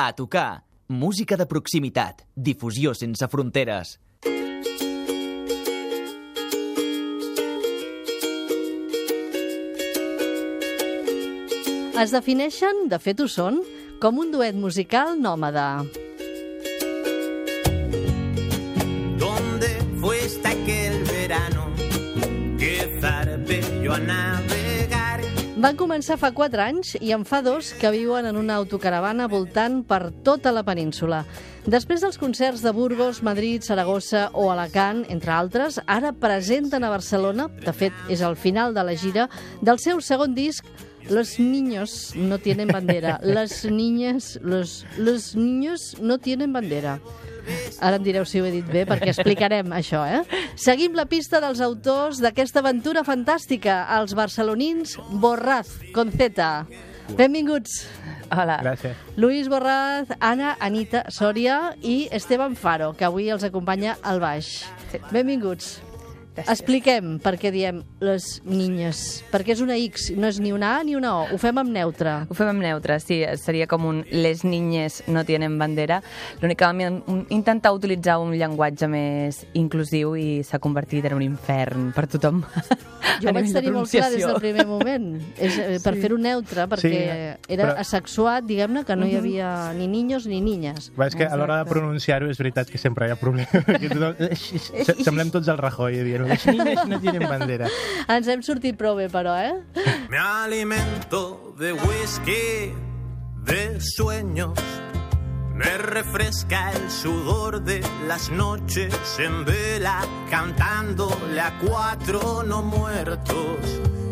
A tocar. Música de proximitat. Difusió sense fronteres. Es defineixen, de fet ho són, com un duet musical nòmada. ¿Dónde fuiste aquel verano que zarpé yo a navegar? Van començar fa 4 anys i en fa dos que viuen en una autocaravana voltant per tota la península. Després dels concerts de Burgos, Madrid, Saragossa o Alacant, entre altres, ara presenten a Barcelona, de fet és el final de la gira, del seu segon disc, Los niños no tienen bandera. Les niñes, los, los niños no tienen bandera. Ara em direu si ho he dit bé, perquè explicarem això, eh? Seguim la pista dels autors d'aquesta aventura fantàstica, els barcelonins Borraz, con Z. Benvinguts. Hola. Gràcies. Luis Borraz, Anna, Anita Sòria i Esteban Faro, que avui els acompanya al baix. Benvinguts. Expliquem per què diem les niñes. Perquè és una X, no és ni una A ni una O. Ho fem amb neutre. Ho fem amb neutre, sí, seria com un les niñes no tienen bandera. L'únic que vam in- intentar utilitzar un llenguatge més inclusiu i s'ha convertit en un infern per tothom. Jo vaig tenir molt clar des del primer moment. És, eh, per fer-ho neutre, perquè Sí, era però- asexuat, diguem-ne, que no hi havia ni niños ni niñas. Va, és que a l'hora de Exacte. pronunciar-ho és veritat que sempre hi ha problemes. tothom... Se- Semblem tots el Rajoy dient les niñas no tienen bandera. Ens hem sortit prou eh? Me alimento de whisky, de sueños. Me refresca el sudor de las noches en vela, cantándole a cuatro no muertos.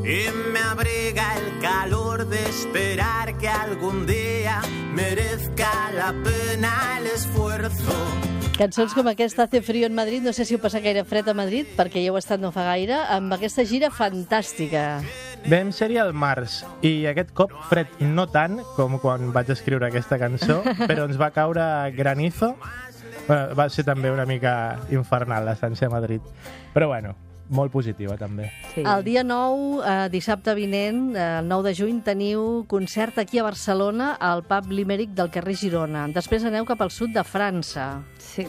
Y me abriga el calor de esperar que algún día merezca la pena el esfuerzo. Cançons com aquesta, Hace frío en Madrid, no sé si ho passa gaire fred a Madrid, perquè ja heu estat no fa gaire, amb aquesta gira fantàstica. Vam ser-hi al març i aquest cop fred no tant com quan vaig escriure aquesta cançó, però ens va caure granizo. Bueno, va ser també una mica infernal l'estància a Madrid. Però bueno, molt positiva també. Sí. El dia 9, eh, dissabte vinent, eh, el 9 de juny, teniu concert aquí a Barcelona, al pub Limerick del carrer Girona. Després aneu cap al sud de França. sí.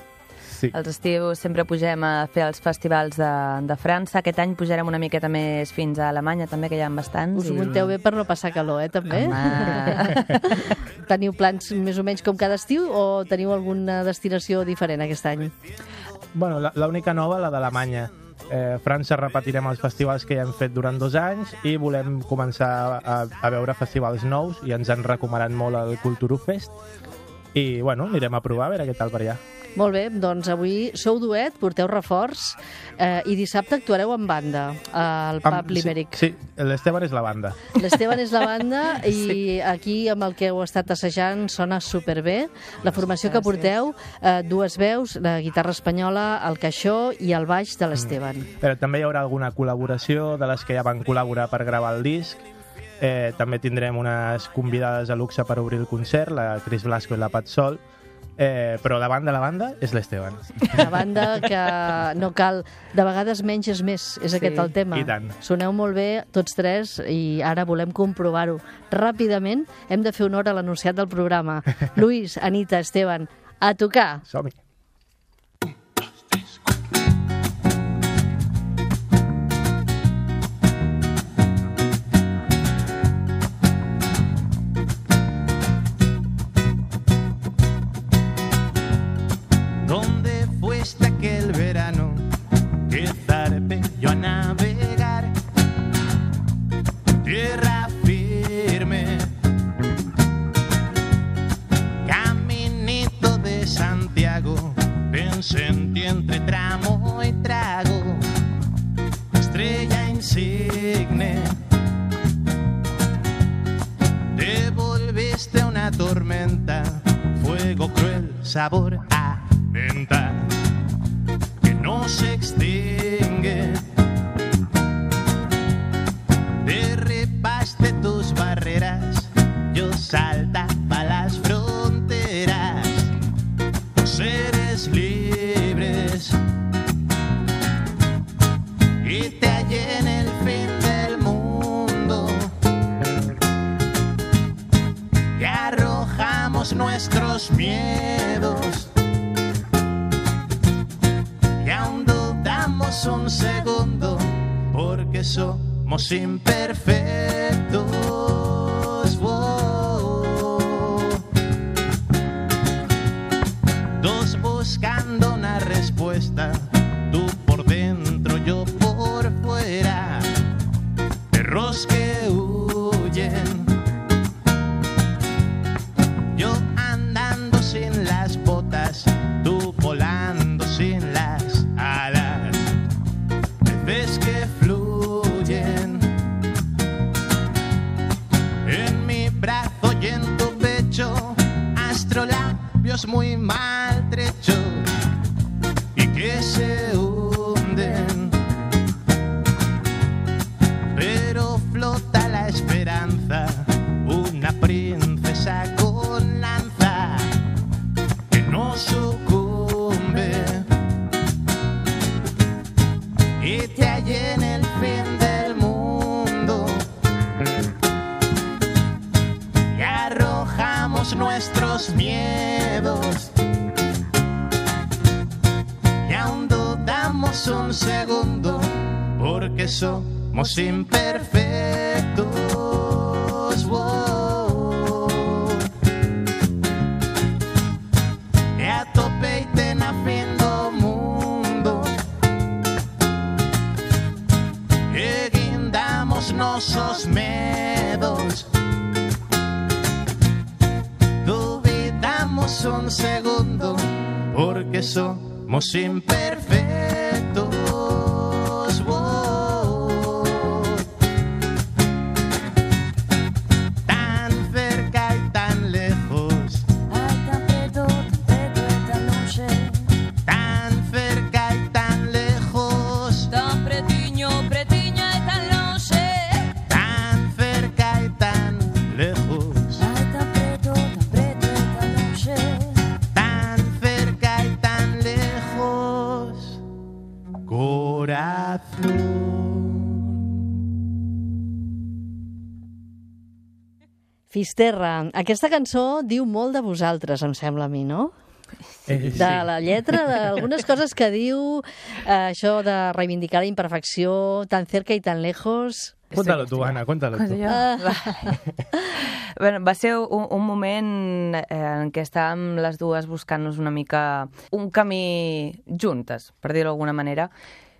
Sí. Els estius sempre pugem a fer els festivals de, de França. Aquest any pujarem una miqueta més fins a Alemanya, també, que hi ha bastants. Us ho i- munteu bé per no passar calor, eh, també? Teniu plans més o menys com cada estiu o teniu alguna destinació diferent aquest any? Bueno, la- l'única nova, la d'Alemanya. Eh, França repetirem els festivals que ja hem fet durant dos anys i volem començar a, a veure festivals nous i ens han recomanat molt el Culturufest i bueno, anirem a provar a veure què tal per allà. Molt bé, doncs avui sou duet, porteu reforç eh, i dissabte actuareu en banda al pub Amb- Limerick. Sí, sí l'Esteban és la banda. L'Esteban és la banda i aquí amb el que heu estat assajant sona superbé. La formació que porteu, eh, dues veus, la guitarra espanyola, el caixó i el baix de l'Esteban. Però també hi haurà alguna col·laboració de les que ja van col·laborar per gravar el disc. Eh, també tindrem unes convidades a luxe per obrir el concert, la Cris Blasco i la Pat Sol. Eh, però la banda, la banda, és l'Esteban. La banda que no cal, de vegades menys és més, és Sí, aquest el tema. i tant. Soneu molt bé tots tres i ara volem comprovar-ho. Ràpidament hem de fer honor a l'anunciat del programa. Luis, Anita, Esteban, a tocar! Som-hi. Nuestros miedos. Y aún dudamos un segundo porque somos imperfectos. Dos buscando somos imperfectos. Fisterra, aquesta cançó diu molt de vosaltres, em sembla a mi, no? Eh, De la lletra, d'algunes coses que diu, eh, això de reivindicar la imperfecció, tan cerca i tan lejos... Cuéntalo tú, Ana, cuéntalo yo- va. bueno, va ser un, un moment eh, en què estàvem les dues buscant-nos una mica un camí juntes, per dir-ho d'alguna manera,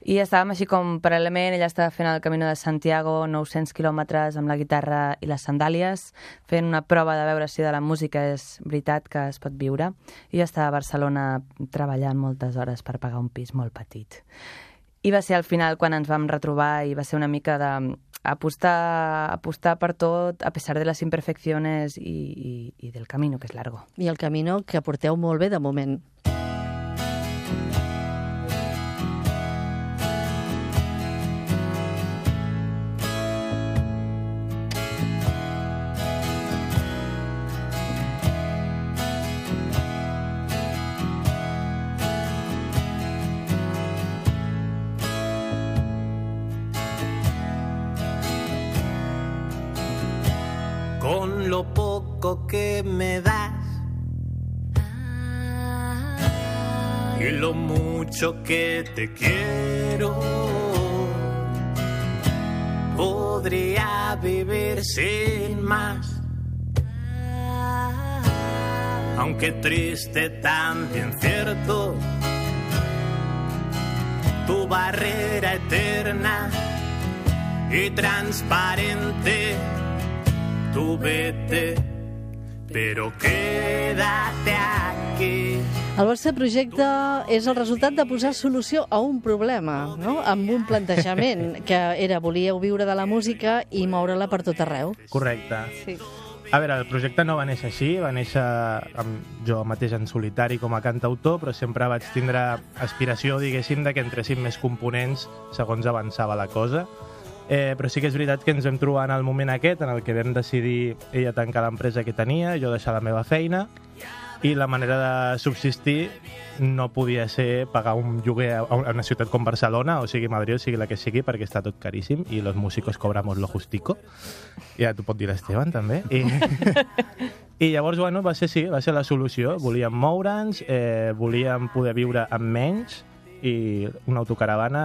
i estàvem així com paral·lelament, ella estava fent el Camino de Santiago, 900 quilòmetres amb la guitarra i les sandàlies, fent una prova de veure si de la música és veritat que es pot viure, i estava a Barcelona treballant moltes hores per pagar un pis molt petit. I va ser al final quan ens vam retrobar i va ser una mica de apostar, apostar per tot a pesar de les imperfecciones i, i, i del camino, que és largo. I el camino que porteu molt bé de moment. Que te quiero. Podría vivir sin más, aunque triste también cierto. Tu barrera eterna y transparente tú vete, pero quédate aquí. El vostre projecte és el resultat de posar solució a un problema, no? amb un plantejament, que era volíeu viure de la música i moure-la per tot arreu. Correcte. Sí. A veure, el projecte no va néixer així, va néixer amb jo mateix en solitari com a cantautor, però sempre vaig tindre aspiració, diguéssim, de que entressin més components segons avançava la cosa. Eh, però sí que és veritat que ens vam trobar en el moment aquest en el que vam decidir ella tancar l'empresa que tenia, jo deixar la meva feina, i la manera de subsistir no podia ser pagar un lloguer a una ciutat com Barcelona, o sigui Madrid, o sigui la que sigui, perquè està tot caríssim i los músicos cobramos lo justico. Ja t'ho pot dir l'Esteban, també. I, I llavors, bueno, va ser, sí, va ser la solució. Volíem moure'ns, eh, volíem poder viure amb menys i una autocaravana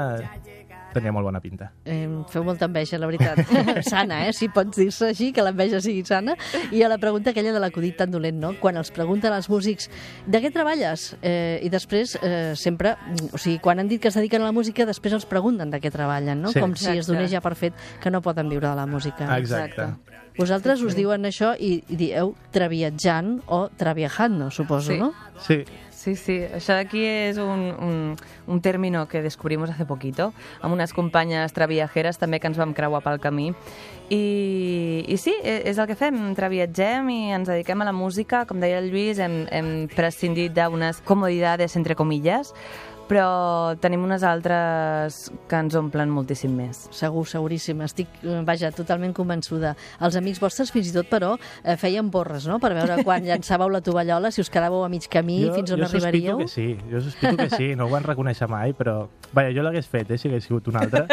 tenia molt bona pinta. Eh, em feu molta enveja, la veritat. sana, eh? Si pots dir-se així, que l'enveja sigui sana. I a la pregunta aquella de l'acudit tan dolent, no? Quan els pregunten als músics de què treballes? Eh, I després, eh, sempre... O sigui, quan han dit que es dediquen a la música, després els pregunten de què treballen, no? Sí. Com si es Exacte. donés ja per fet que no poden viure de la música. Exacte. Vosaltres us diuen això i, i dieu traviatjant o traviajando, suposo, Sí. no? Sí, Sí, sí, això d'aquí és un, un, un término que descubrimos hace poquito, amb unes companyes traviajeres també que ens vam creuar pel camí. I, i sí, e- és el que fem, traviatgem i ens dediquem a la música. Com deia el Lluís, hem, hem prescindit d'unes comodidades, entre comillas, però tenim unes altres que ens omplen moltíssim més. Segur, seguríssim. Estic, eh, vaja, totalment convençuda. Els amics vostres, fins i tot, però, eh, feien borres, no?, per veure quan llançàveu la tovallola, si us quedàveu a mig camí, fins on jo arribaríeu. sospito que sí, jo sospito que sí, no ho van reconèixer mai, però... Vaja, jo l'hagués fet, eh, si hagués sigut un altre.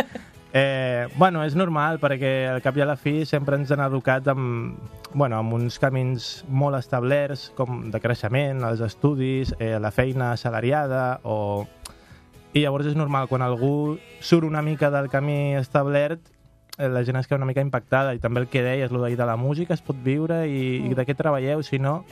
Eh, bueno, és normal, perquè al cap i a la fi sempre ens han educat amb, bueno, amb uns camins molt establerts, com de creixement, els estudis, eh, la feina assalariada, o... I llavors és normal, quan algú surt una mica del camí establert, eh, la gent es queda una mica impactada, i també el que deies, lo de la música es pot viure, i, i de què treballeu, si no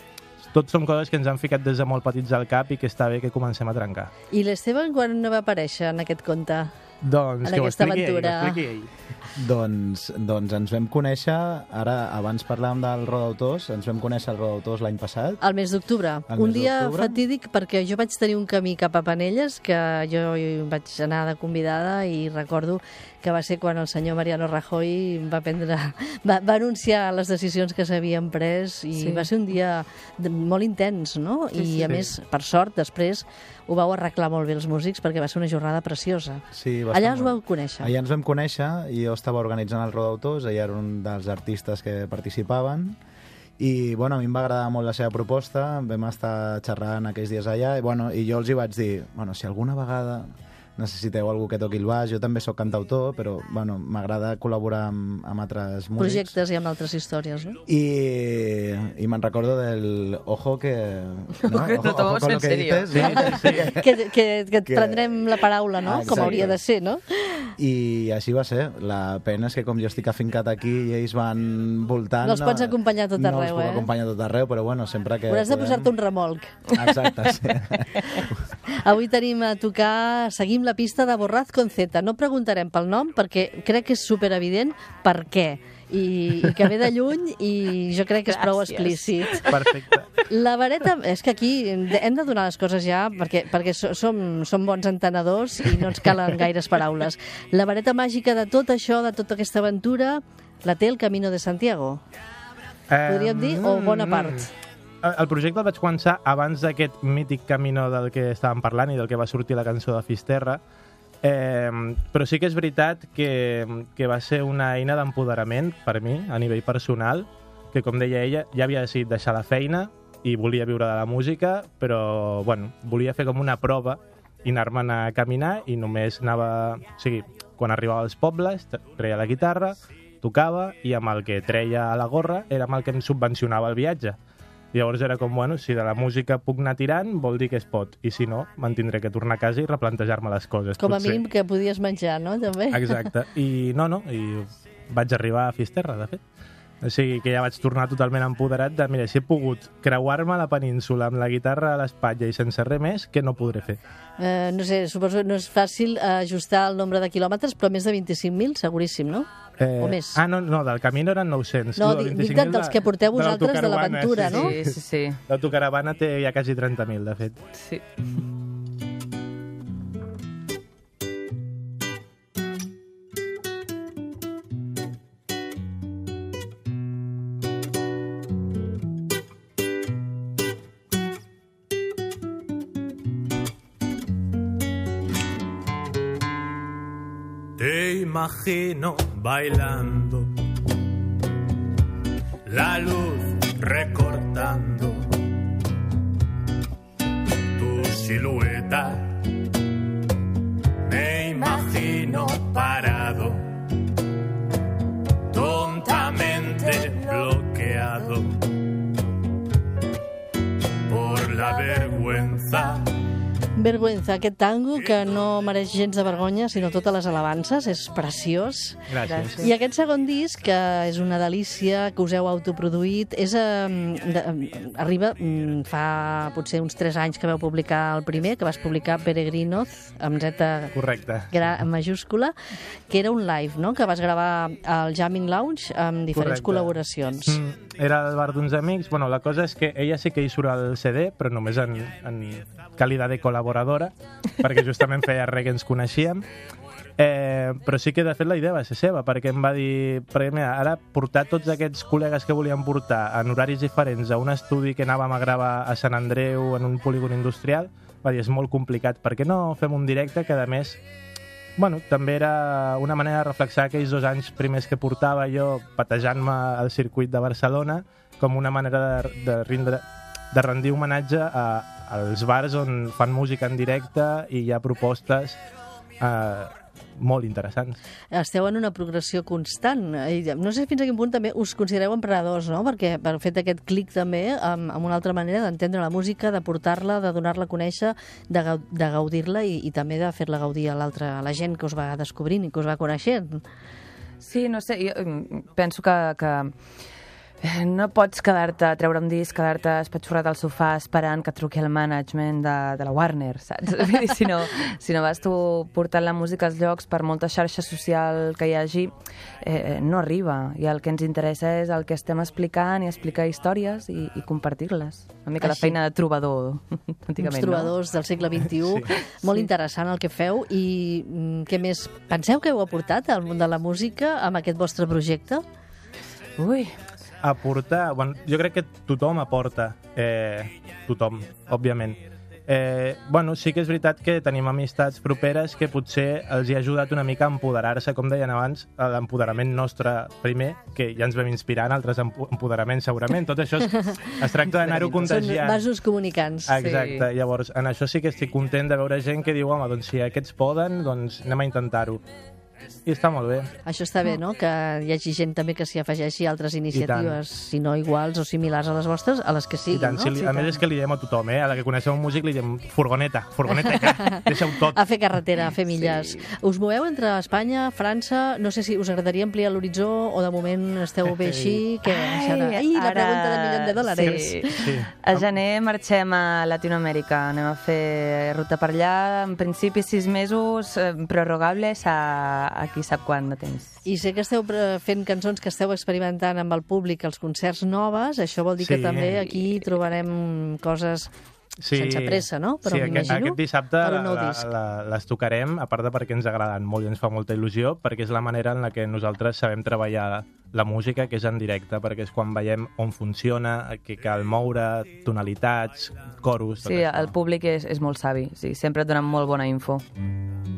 tot són coses que ens han ficat des de molt petits al cap i que està bé que comencem a trencar. I l'Esteban quan no va aparèixer en aquest conte? Doncs En que ho aquesta expliqui aventura. ell, que ho expliqui ell. Doncs, doncs ens vam conèixer, ara abans parlàvem del Rodautors, ens vam conèixer el Rodautors l'any passat. Al mes d'octubre. Al Un mes dia fatídic perquè jo vaig tenir un camí cap a Panelles, que jo vaig anar de convidada i recordo que va ser quan el senyor Mariano Rajoy va prendre, va, va anunciar les decisions que s'havien pres i Sí. va ser un dia molt intens, no? Sí, I sí. a més, per sort, després ho vau arreglar molt bé els músics perquè va ser una jornada preciosa. Sí, va Allà molt- vau conèixer. Allà ens vam conèixer i jo estava organitzant el Rodautors, ella era un dels artistes que participaven i bueno, a mi em va agradar molt la seva proposta, vam estar xerrant aquells dies allà i, bueno, i jo els hi vaig dir, bueno, si alguna vegada necessiteu algú que toqui el baix, jo també sóc cantautor, però bueno, m'agrada col·laborar amb, amb altres músics. Projectes i amb altres històries, no? Y, y me recuerdo del ojo que... ¿no? Que lo tomamos con en lo que serio. dices, ¿no? que, que, que et Que- prendrem la paraula, no? Ah, Com exacte. hauria de ser, no? I així va ser. La pena és que com jo estic afincat aquí i ells van voltant... No els pots acompanyar tot no arreu, els puc eh? acompanyar tot arreu, però bueno, sempre que Hauràs de podem- posar-te un remolc. Exacte, sí. Avui tenim a tocar, seguim la pista de Borraz con Z. No preguntarem pel nom perquè crec que és superevident per què. I, i que ve de lluny i jo crec que és prou explícit. Perfecte. La vareta, és que aquí hem de donar les coses ja perquè, perquè so- som, som bons entenedors i no ens calen gaires paraules. La vareta màgica de tot això, de tota aquesta aventura, la té el Camino de Santiago. Podríem dir, o bona part. El projecte el vaig començar abans d'aquest mític camino del que estàvem parlant i del que va sortir la cançó de Fisterra, eh, però sí que és veritat que, que va ser una eina d'empoderament per mi, a nivell personal, que com deia ella, ja havia decidit deixar la feina i volia viure de la música, però bueno, volia fer com una prova i anar-me'n a caminar i només anava... O sigui, quan arribava als pobles, treia la guitarra, tocava i amb el que treia a la gorra era amb el que em subvencionava el viatge. Llavors era com, bueno, si de la música puc anar tirant, vol dir que es pot. I si no, me'n tindré que tornar a casa i replantejar-me les coses. Com a potser. mínim que podies menjar, no? També. Exacte. I no, no, i vaig arribar a Fisterra, de fet. O sigui que ja vaig tornar totalment empoderat de, mira, si he pogut creuar-me la península amb la guitarra a l'espatlla i sense res més, què no podré fer? Eh, no sé, suposo que no és fàcil eh, ajustar el nombre de quilòmetres, però més de 25.000, seguríssim, no? Eh, O més. Ah, no, no, del Camino eren 900. No, Tu, dic- dic 25.000 dels que porteu de vosaltres de l'aventura, no? Sí, sí, sí. L'autocaravana té ja quasi 30.000, de fet. sí. Te imagino bailando, la luz recortando tu silueta. Me imagino parado, tontamente bloqueado la vergüenza. Vergüenza, aquest tango que no mereix gens de vergonya, sinó totes les alabances, és preciós. Gràcies. I aquest segon disc, que és una delícia, que us heu autoproduït, és, eh, de, arriba mm, fa potser uns 3 anys que vau publicar el primer, que vas publicar Peregrinoz, amb Z Correcte. gra majúscula, que era un live, no?, que vas gravar al Jamming Lounge amb diferents Correcte. col·laboracions. Mm, era el bar d'uns amics. Bueno, la cosa és que ella sí que hi surt al CD, però només en, en qualitat de col·laboradora, perquè justament feia res que ens coneixíem. Eh, però sí que, de fet, la idea va ser seva, perquè em va dir... Perquè, mira, ara portar tots aquests col·legues que volien portar en horaris diferents a un estudi que anàvem a gravar a Sant Andreu en un polígon industrial, va dir, és molt complicat, per què no fem un directe que, a més, bueno, també era una manera de reflexar aquells dos anys primers que portava jo patejant-me al circuit de Barcelona com una manera de, de, rindre, de rendir homenatge a, als bars on fan música en directe i hi ha propostes eh, molt interessants. Esteu en una progressió constant. I No sé fins a quin punt també us considereu emprenedors, no? Perquè per fet aquest clic també amb, amb una altra manera d'entendre la música, de portar-la, de donar-la a conèixer, de, gau- de gaudir-la i, i també de fer-la gaudir a l'altra, a la gent que us va descobrint i que us va coneixent. Sí, no sé, jo mm, penso que, que no pots quedar-te, treure un disc, quedar-te espatxorrat al sofà esperant que truqui el management de, de la Warner, saps? Vull dir, si, no, si no vas tu portant la música als llocs, per molta xarxa social que hi hagi, eh, no arriba. I el que ens interessa és el que estem explicant i explicar històries i, i compartir-les. Una mica la Així. feina de trobador, Uns antigament, trobadors del segle XXI. Molt interessant el que feu. I mm, què més? Penseu que heu aportat al món de la música amb aquest vostre projecte? no? Ui, aportar... Bueno, jo crec que tothom aporta, eh, tothom, òbviament. Eh, bueno, sí que és veritat que tenim amistats properes que potser els hi ha ajudat una mica a empoderar-se, com deien abans, a l'empoderament nostre primer, que ja ens vam inspirar en altres empo- empoderaments segurament. Tot això es, es tracta d'anar-ho Són contagiant. vasos comunicants. Exacte, llavors en això sí que estic content de veure gent que diu home, doncs si aquests poden, doncs anem a intentar-ho. I està molt bé. Això està bé, no? Que hi hagi gent també que s'hi afegeixi a altres iniciatives, si no iguals o similars a les vostres, a les que I siguin, tant, no? si li, a més és que li diem a tothom, eh? A la que coneixem un músic li diem furgoneta, furgoneta ja, deixa-ho tot. A fer carretera, a fer milles. Sí. Us moveu entre Espanya, França... No sé si us agradaria ampliar l'horitzó o de moment esteu bé així. Que Ai, Ai, la ara- pregunta del milió de dòlars. Sí. Sí. A gener marxem a Latinoamèrica. Anem a fer ruta per allà. En principi, sis mesos eh, prorrogables a, a qui sap quant de temps. I sé que esteu fent cançons que esteu experimentant amb el públic als concerts noves. Això vol dir que Sí. també aquí trobarem coses Sí, sense pressa, no? Però sí, aquest, aquest dissabte per la, un nou la, disc. la, les tocarem, a part de perquè ens agraden molt i ens fa molta il·lusió, perquè és la manera en la que nosaltres sabem treballar la música, que és en directe, perquè és quan veiem on funciona, que cal moure, tonalitats, coros... tot Sí, això. el públic és, és molt savi. Sí, sempre et donen molt bona info. Por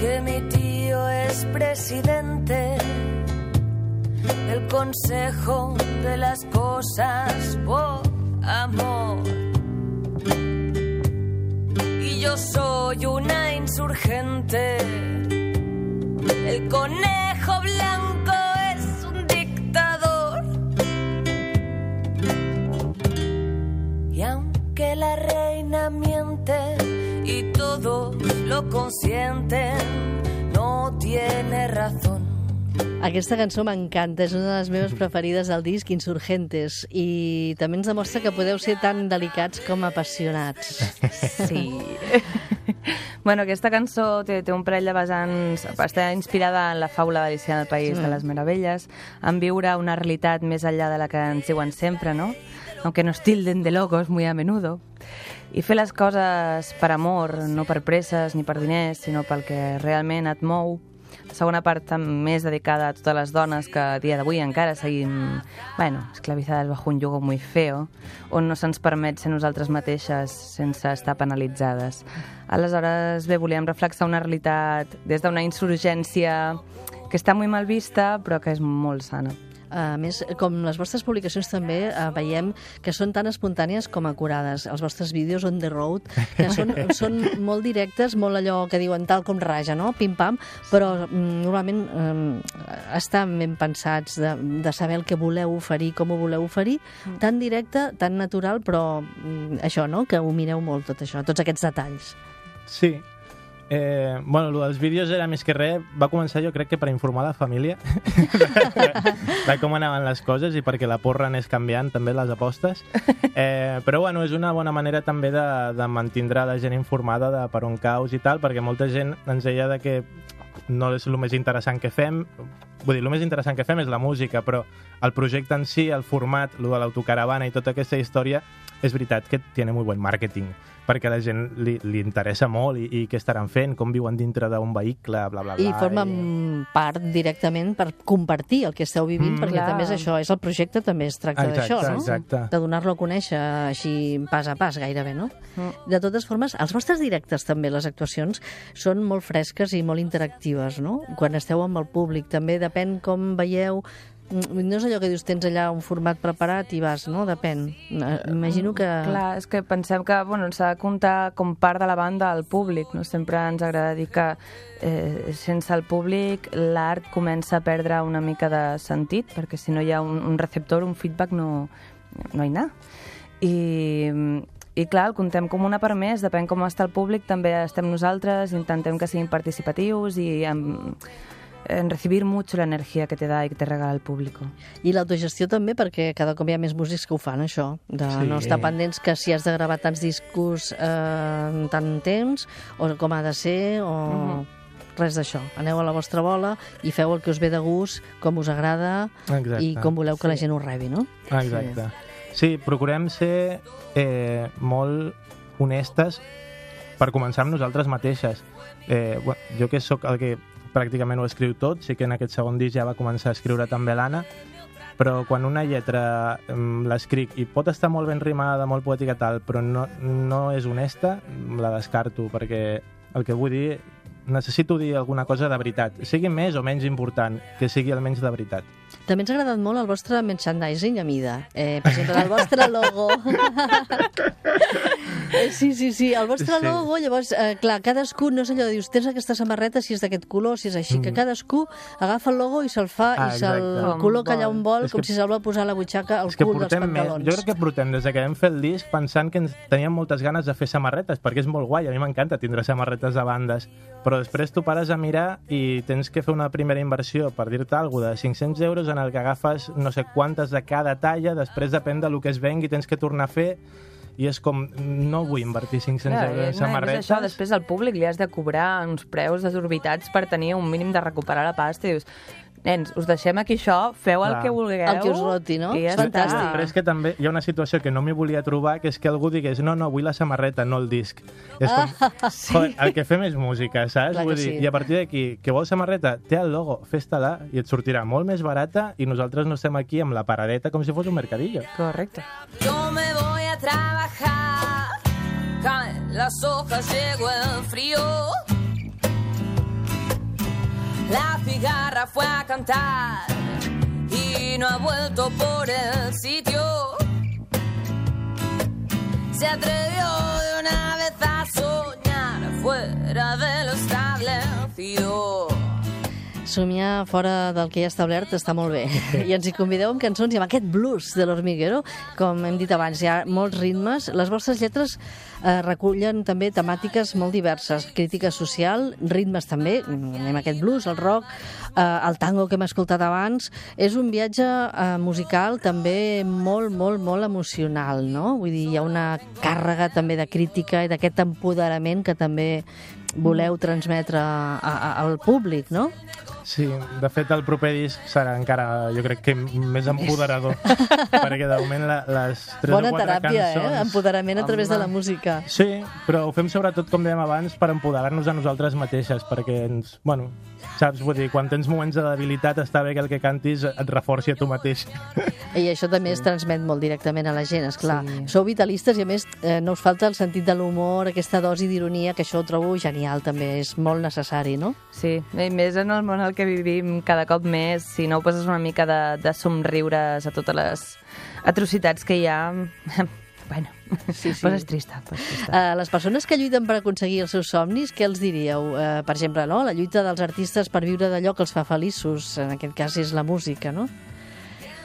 Que mi tío es presidente del Consejo de las Cosas por Amor y yo soy una insurgente. El conejo blanco es un dictador. Y aunque la reina miente y todos lo consienten, no tiene razón. Aquesta cançó m'encanta, és una de les meves preferides del disc, Insurgentes, i també ens demostra que podeu ser tan delicats com apassionats. Sí. bueno, aquesta cançó té, té un parell de vessants... Està inspirada en la faula d'Alicia en el País de les Meravelles, en viure una realitat més enllà de la que ens diuen sempre, no? Aunque nos tilden de locos muy a menudo. I fer les coses per amor, no per presses ni per diners, sinó pel que realment et mou, segona part més dedicada a totes les dones que a dia d'avui encara seguim, bueno, esclavizades bajo un yugo muy feo, on no se'ns permet ser nosaltres mateixes sense estar penalitzades. Aleshores, bé, volíem reflexar una realitat des d'una insurgència que està molt mal vista, però que és molt sana. A més, com les vostres publicacions també eh, veiem que són tan espontànies com acurades. Els vostres vídeos on the road, que són, són molt directes, molt allò que diuen tal com raja, no? Pim-pam, però mm, normalment eh, estan ben pensats de, de saber el que voleu oferir, com ho voleu oferir, tan directe, tan natural, però mm, això, no?, que ho mireu molt, tot això, tots aquests detalls. Sí. Eh, bueno, el dels vídeos era més que res, va començar jo crec que per informar la família de, de com anaven les coses i perquè la porra anés canviant també les apostes. Eh, però bueno, és una bona manera també de, de mantindre la gent informada de per on caus i tal, perquè molta gent ens deia de que no és el més interessant que fem, vull dir, el més interessant que fem és la música, però el projecte en si, el format, el de l'autocaravana i tota aquesta història, és veritat que tiene muy buen marketing, perquè a la gent li, li interessa molt i, i què estaran fent, com viuen dintre d'un vehicle, bla, bla, bla. I formen part directament per compartir el que esteu vivint, Mm. perquè Clar. també és això, és el projecte, també es tracta d'això, no? exacte. De donar-lo a conèixer així pas a pas, gairebé, no? Mm. De totes formes, els vostres directes també, les actuacions, són molt fresques i molt interactives, no? Quan esteu amb el públic, també depèn com veieu Mm, no és allò que dius, tens allà un format preparat i vas, no? Depèn. Eh, Imagino que... Clar, és que pensem que bueno, s'ha de comptar com part de la banda al públic. No? Sempre ens agrada dir que eh, sense el públic l'art comença a perdre una mica de sentit, perquè si no hi ha un, un receptor, un feedback, no, no hi ha nada. I, i clar, el contem com una part més, depèn com està el públic, també estem nosaltres, intentem que siguin participatius i en, en recibir mucho la energía que te da i que te regala el público. I l'autogestió també, perquè cada cop hi ha més músics que ho fan, això, de Sí. no estar pendents que si has de gravar tants discos eh, en tant temps, o com ha de ser, o... Mhm. Res d'això. Aneu a la vostra bola i feu el que us ve de gust, com us agrada Exacte. i com voleu que la gent ho rebi, no? Exacte. Sí, procurem ser eh, molt honestes per començar amb nosaltres mateixes. Eh, bueno, jo que sóc el que pràcticament ho escriu tot, sí que en aquest segon disc ja va començar a escriure també l'Anna, però quan una lletra em, l'escric i pot estar molt ben rimada, molt poètica tal, però no, no és honesta, la descarto, perquè el que vull dir, necessito dir alguna cosa de veritat, sigui més o menys important, que sigui almenys de veritat. També ens ha agradat molt el vostre merchandising a mida. Eh, per exemple, el vostre logo. Sí, sí, sí, el vostre Sí. logo, llavors, eh, clar, cadascú, no és allò de dius, tens aquesta samarreta, si és d'aquest color, si és així, que cadascú agafa el logo i se'l fa Mm. Ah, i se'l col·loca allà on vol, És com que- si se'l vol posar a la butxaca al cul dels portem més, pantalons. jo crec que portem des de que vam fer el disc pensant que ens teníem moltes ganes de fer samarretes, perquè és molt guai, a mi m'encanta tindre samarretes de bandes, però després tu pares a mirar i tens que fer una primera inversió, per dir-te alguna de 500 euros en el que agafes no sé quantes de cada talla, després depèn del que es vengui, tens que tornar a fer, i és com, no vull invertir 500 Clar, euros en i samarretes. és això, després al públic li has de cobrar uns preus desorbitats per tenir un mínim de recuperar la pasta i dius, nens, us deixem aquí això, feu el Clar. que vulgueu. El que us roti, no? I ja És està. fantàstic. Però és que també hi ha una situació que no m'hi volia trobar, que és que algú digués, no, no, vull la samarreta, no el disc. És com, joder, el que fem és música, saps? Clar Vull dir, sí. I a partir d'aquí, que vols samarreta? Té el logo, fes-te-la i et sortirà molt més barata i nosaltres no estem aquí amb la paradeta com si fos un mercadillo. Correcte. Yo me voy a trabajar, caen las hojas, llegó el frío. La cigarra fue a cantar y no ha vuelto por el sitio. Se atrevió de una vez a soñar fuera de lo establecido. Somiar fora del que hi ha establert està molt bé. I ens hi convideu amb cançons i amb aquest blues de l'Hormiguero. Com hem dit abans, hi ha molts ritmes. Les vostres lletres eh, recullen també temàtiques molt diverses. Crítica social, ritmes també, anem aquest blues, el rock, eh, el tango que hem escoltat abans. És un viatge eh, musical també molt, molt, molt emocional, no? Vull dir, hi ha una càrrega també de crítica i d'aquest empoderament que també voleu transmetre a, a, al públic, no? Sí, de fet el proper disc serà encara, jo crec que més empoderador, perquè de moment la, les tres Bona o quatre teràpia, cançons... eh? Empoderament a través Home. de la música. Sí, però ho fem sobretot, com dèiem abans, per empoderar-nos a nosaltres mateixes, perquè ens, bueno, saps, vull dir, quan tens moments de debilitat està bé que el que cantis et reforci a tu mateix. I això també es transmet molt directament a la gent, és clar. Sí. Sou vitalistes i, a més, eh, no us falta el sentit de l'humor, aquesta dosi d'ironia, que això ho trobo genial, també és molt necessari, no? Sí, i més en el món en el que vivim cada cop més, si no ho poses una mica de, de somriures a totes les atrocitats que hi ha, bueno, Sí, sí. poses trista, poses trista. Uh, les persones que lluiten per aconseguir els seus somnis, què els diríeu? Uh, per exemple, no? la lluita dels artistes per viure d'allò que els fa feliços, en aquest cas és la música, no?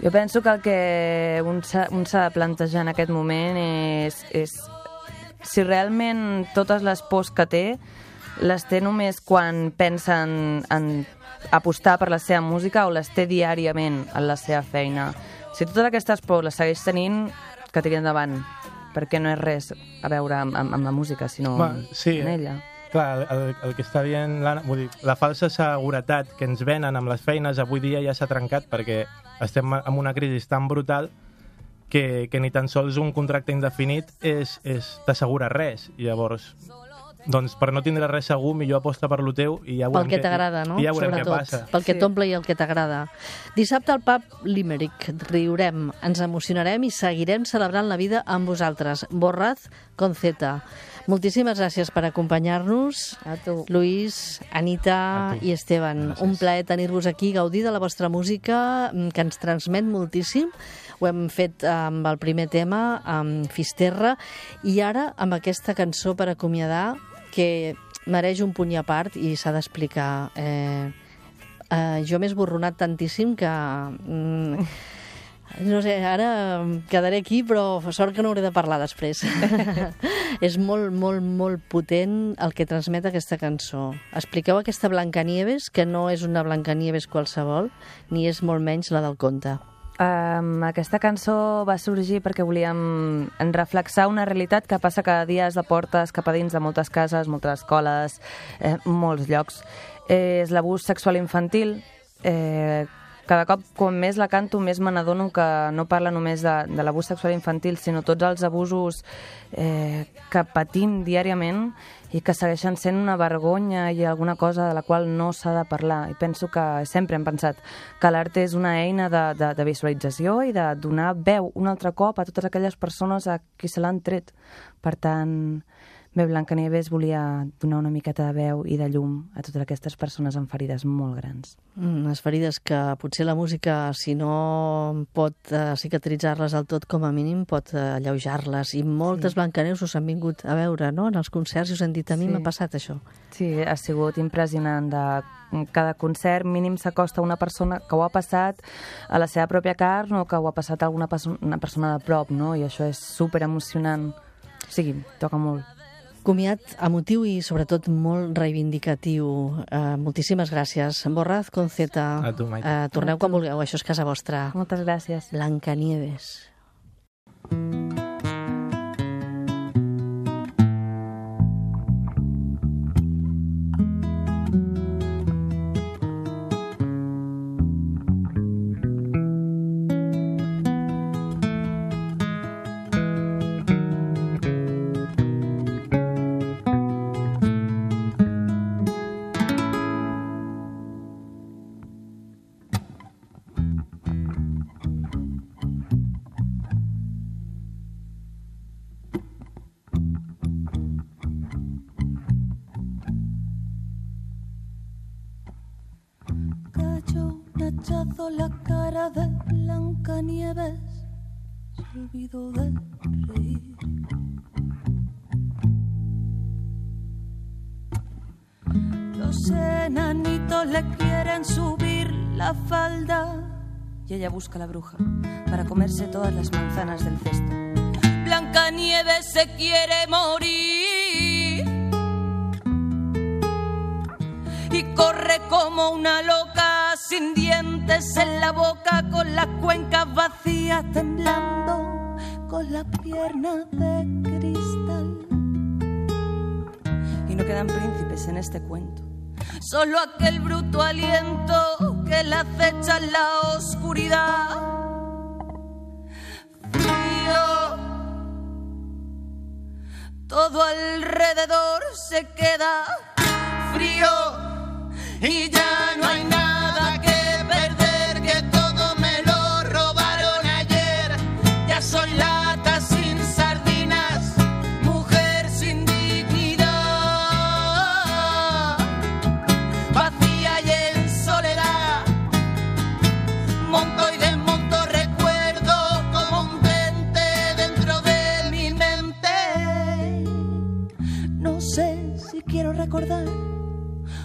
Jo penso que el que un s'ha un s'ha de plantejar en aquest moment és, és si realment totes les pors que té les té només quan pensa en, en apostar per la seva música o les té diàriament en la seva feina. Si totes aquestes pors les segueix tenint, que tiri endavant, perquè no és res a veure amb, amb, amb la música, sinó Va, sí. en ella. Clar, el, el que està dient l'Anna, vull dir, la falsa seguretat que ens venen amb les feines avui dia ja s'ha trencat perquè estem en una crisi tan brutal que, que ni tan sols un contracte indefinit és, és t'assegura res. Llavors, doncs per no tindre res segur, millor aposta per lo teu i ja Pel que t'agrada, no? I ja veurem què Sobretot, passa. pel que Sí. t'omple i el que t'agrada. Dissabte al pub Limerick. Riurem, ens emocionarem i seguirem celebrant la vida amb vosaltres. Borraz con Z. Moltíssimes gràcies per acompanyar-nos. A tu. Luis, Anita i Esteban. Gràcies. Un plaer tenir-vos aquí, gaudir de la vostra música, mm, que ens transmet moltíssim. Ho hem fet amb el primer tema, amb Fisterra, i ara amb aquesta cançó per acomiadar, que mereix un punt i a part i s'ha d'explicar. Eh, eh, jo m'he esborronat tantíssim que... Mm, no sé, ara quedaré aquí, però sort que no hauré de parlar després. és molt, molt, molt potent el que transmet aquesta cançó. Expliqueu aquesta Blancanieves, que no és una Blancanieves qualsevol, ni és molt menys la del conte. Um, aquesta cançó va sorgir perquè volíem reflexar una realitat que passa cada dia de portes cap a dins de moltes cases, moltes escoles, eh, molts llocs. Eh, és l'abús sexual infantil. Eh, cada cop, com més la canto, més me n'adono que no parla només de, de l'abús sexual infantil, sinó tots els abusos eh, que patim diàriament i que segueixen sent una vergonya i alguna cosa de la qual no s'ha de parlar. I penso que sempre hem pensat que l'art és una eina de, de, de visualització i de donar veu un altre cop a totes aquelles persones a qui se l'han tret. Per tant, bé, Blancanieves volia donar una miqueta de veu i de llum a totes aquestes persones amb ferides molt grans. Mm, les ferides que potser la música, si no pot eh, cicatritzar-les del tot com a mínim, pot eh, alleujar-les. I moltes sí. blancaneus us han vingut a veure, no?, en els concerts i us han dit, a mi Sí. m'ha passat això. Sí, ha sigut impressionant. De cada concert mínim s'acosta una persona que ho ha passat a la seva pròpia carn o que ho ha passat a alguna perso una persona de prop, no? I això és super emocionant. O sigui, toca molt. Comiat emotiu i sobretot molt reivindicatiu. Uh, moltíssimes gràcies. Borraz con Z. A tu, Maite. Uh, torneu quan vulgueu, això és casa vostra. Moltes gràcies. Blancanieves. Cayó un hachazo la cara de Blancanieves, se olvidó de reír. Los enanitos le quieren subir la falda Y ella busca a la bruja para comerse todas las manzanas del cesto. Blancanieves se quiere morir y corre como una loca sin dientes en la boca con las cuencas vacías temblando con la pierna de cristal. Y no quedan príncipes en este cuento. solo aquel bruto aliento que la acecha en la oscuridad. Frío, todo alrededor se queda frío y ya no hay nada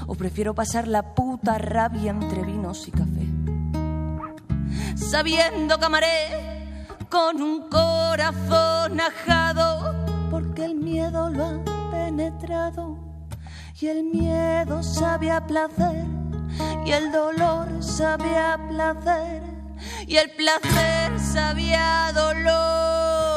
o prefiero pasar la puta rabia entre vinos y café. Sabiendo que amaré con un corazón ajado, porque el miedo lo ha penetrado y el miedo sabe placer y el dolor sabe placer y el placer sabe a dolor.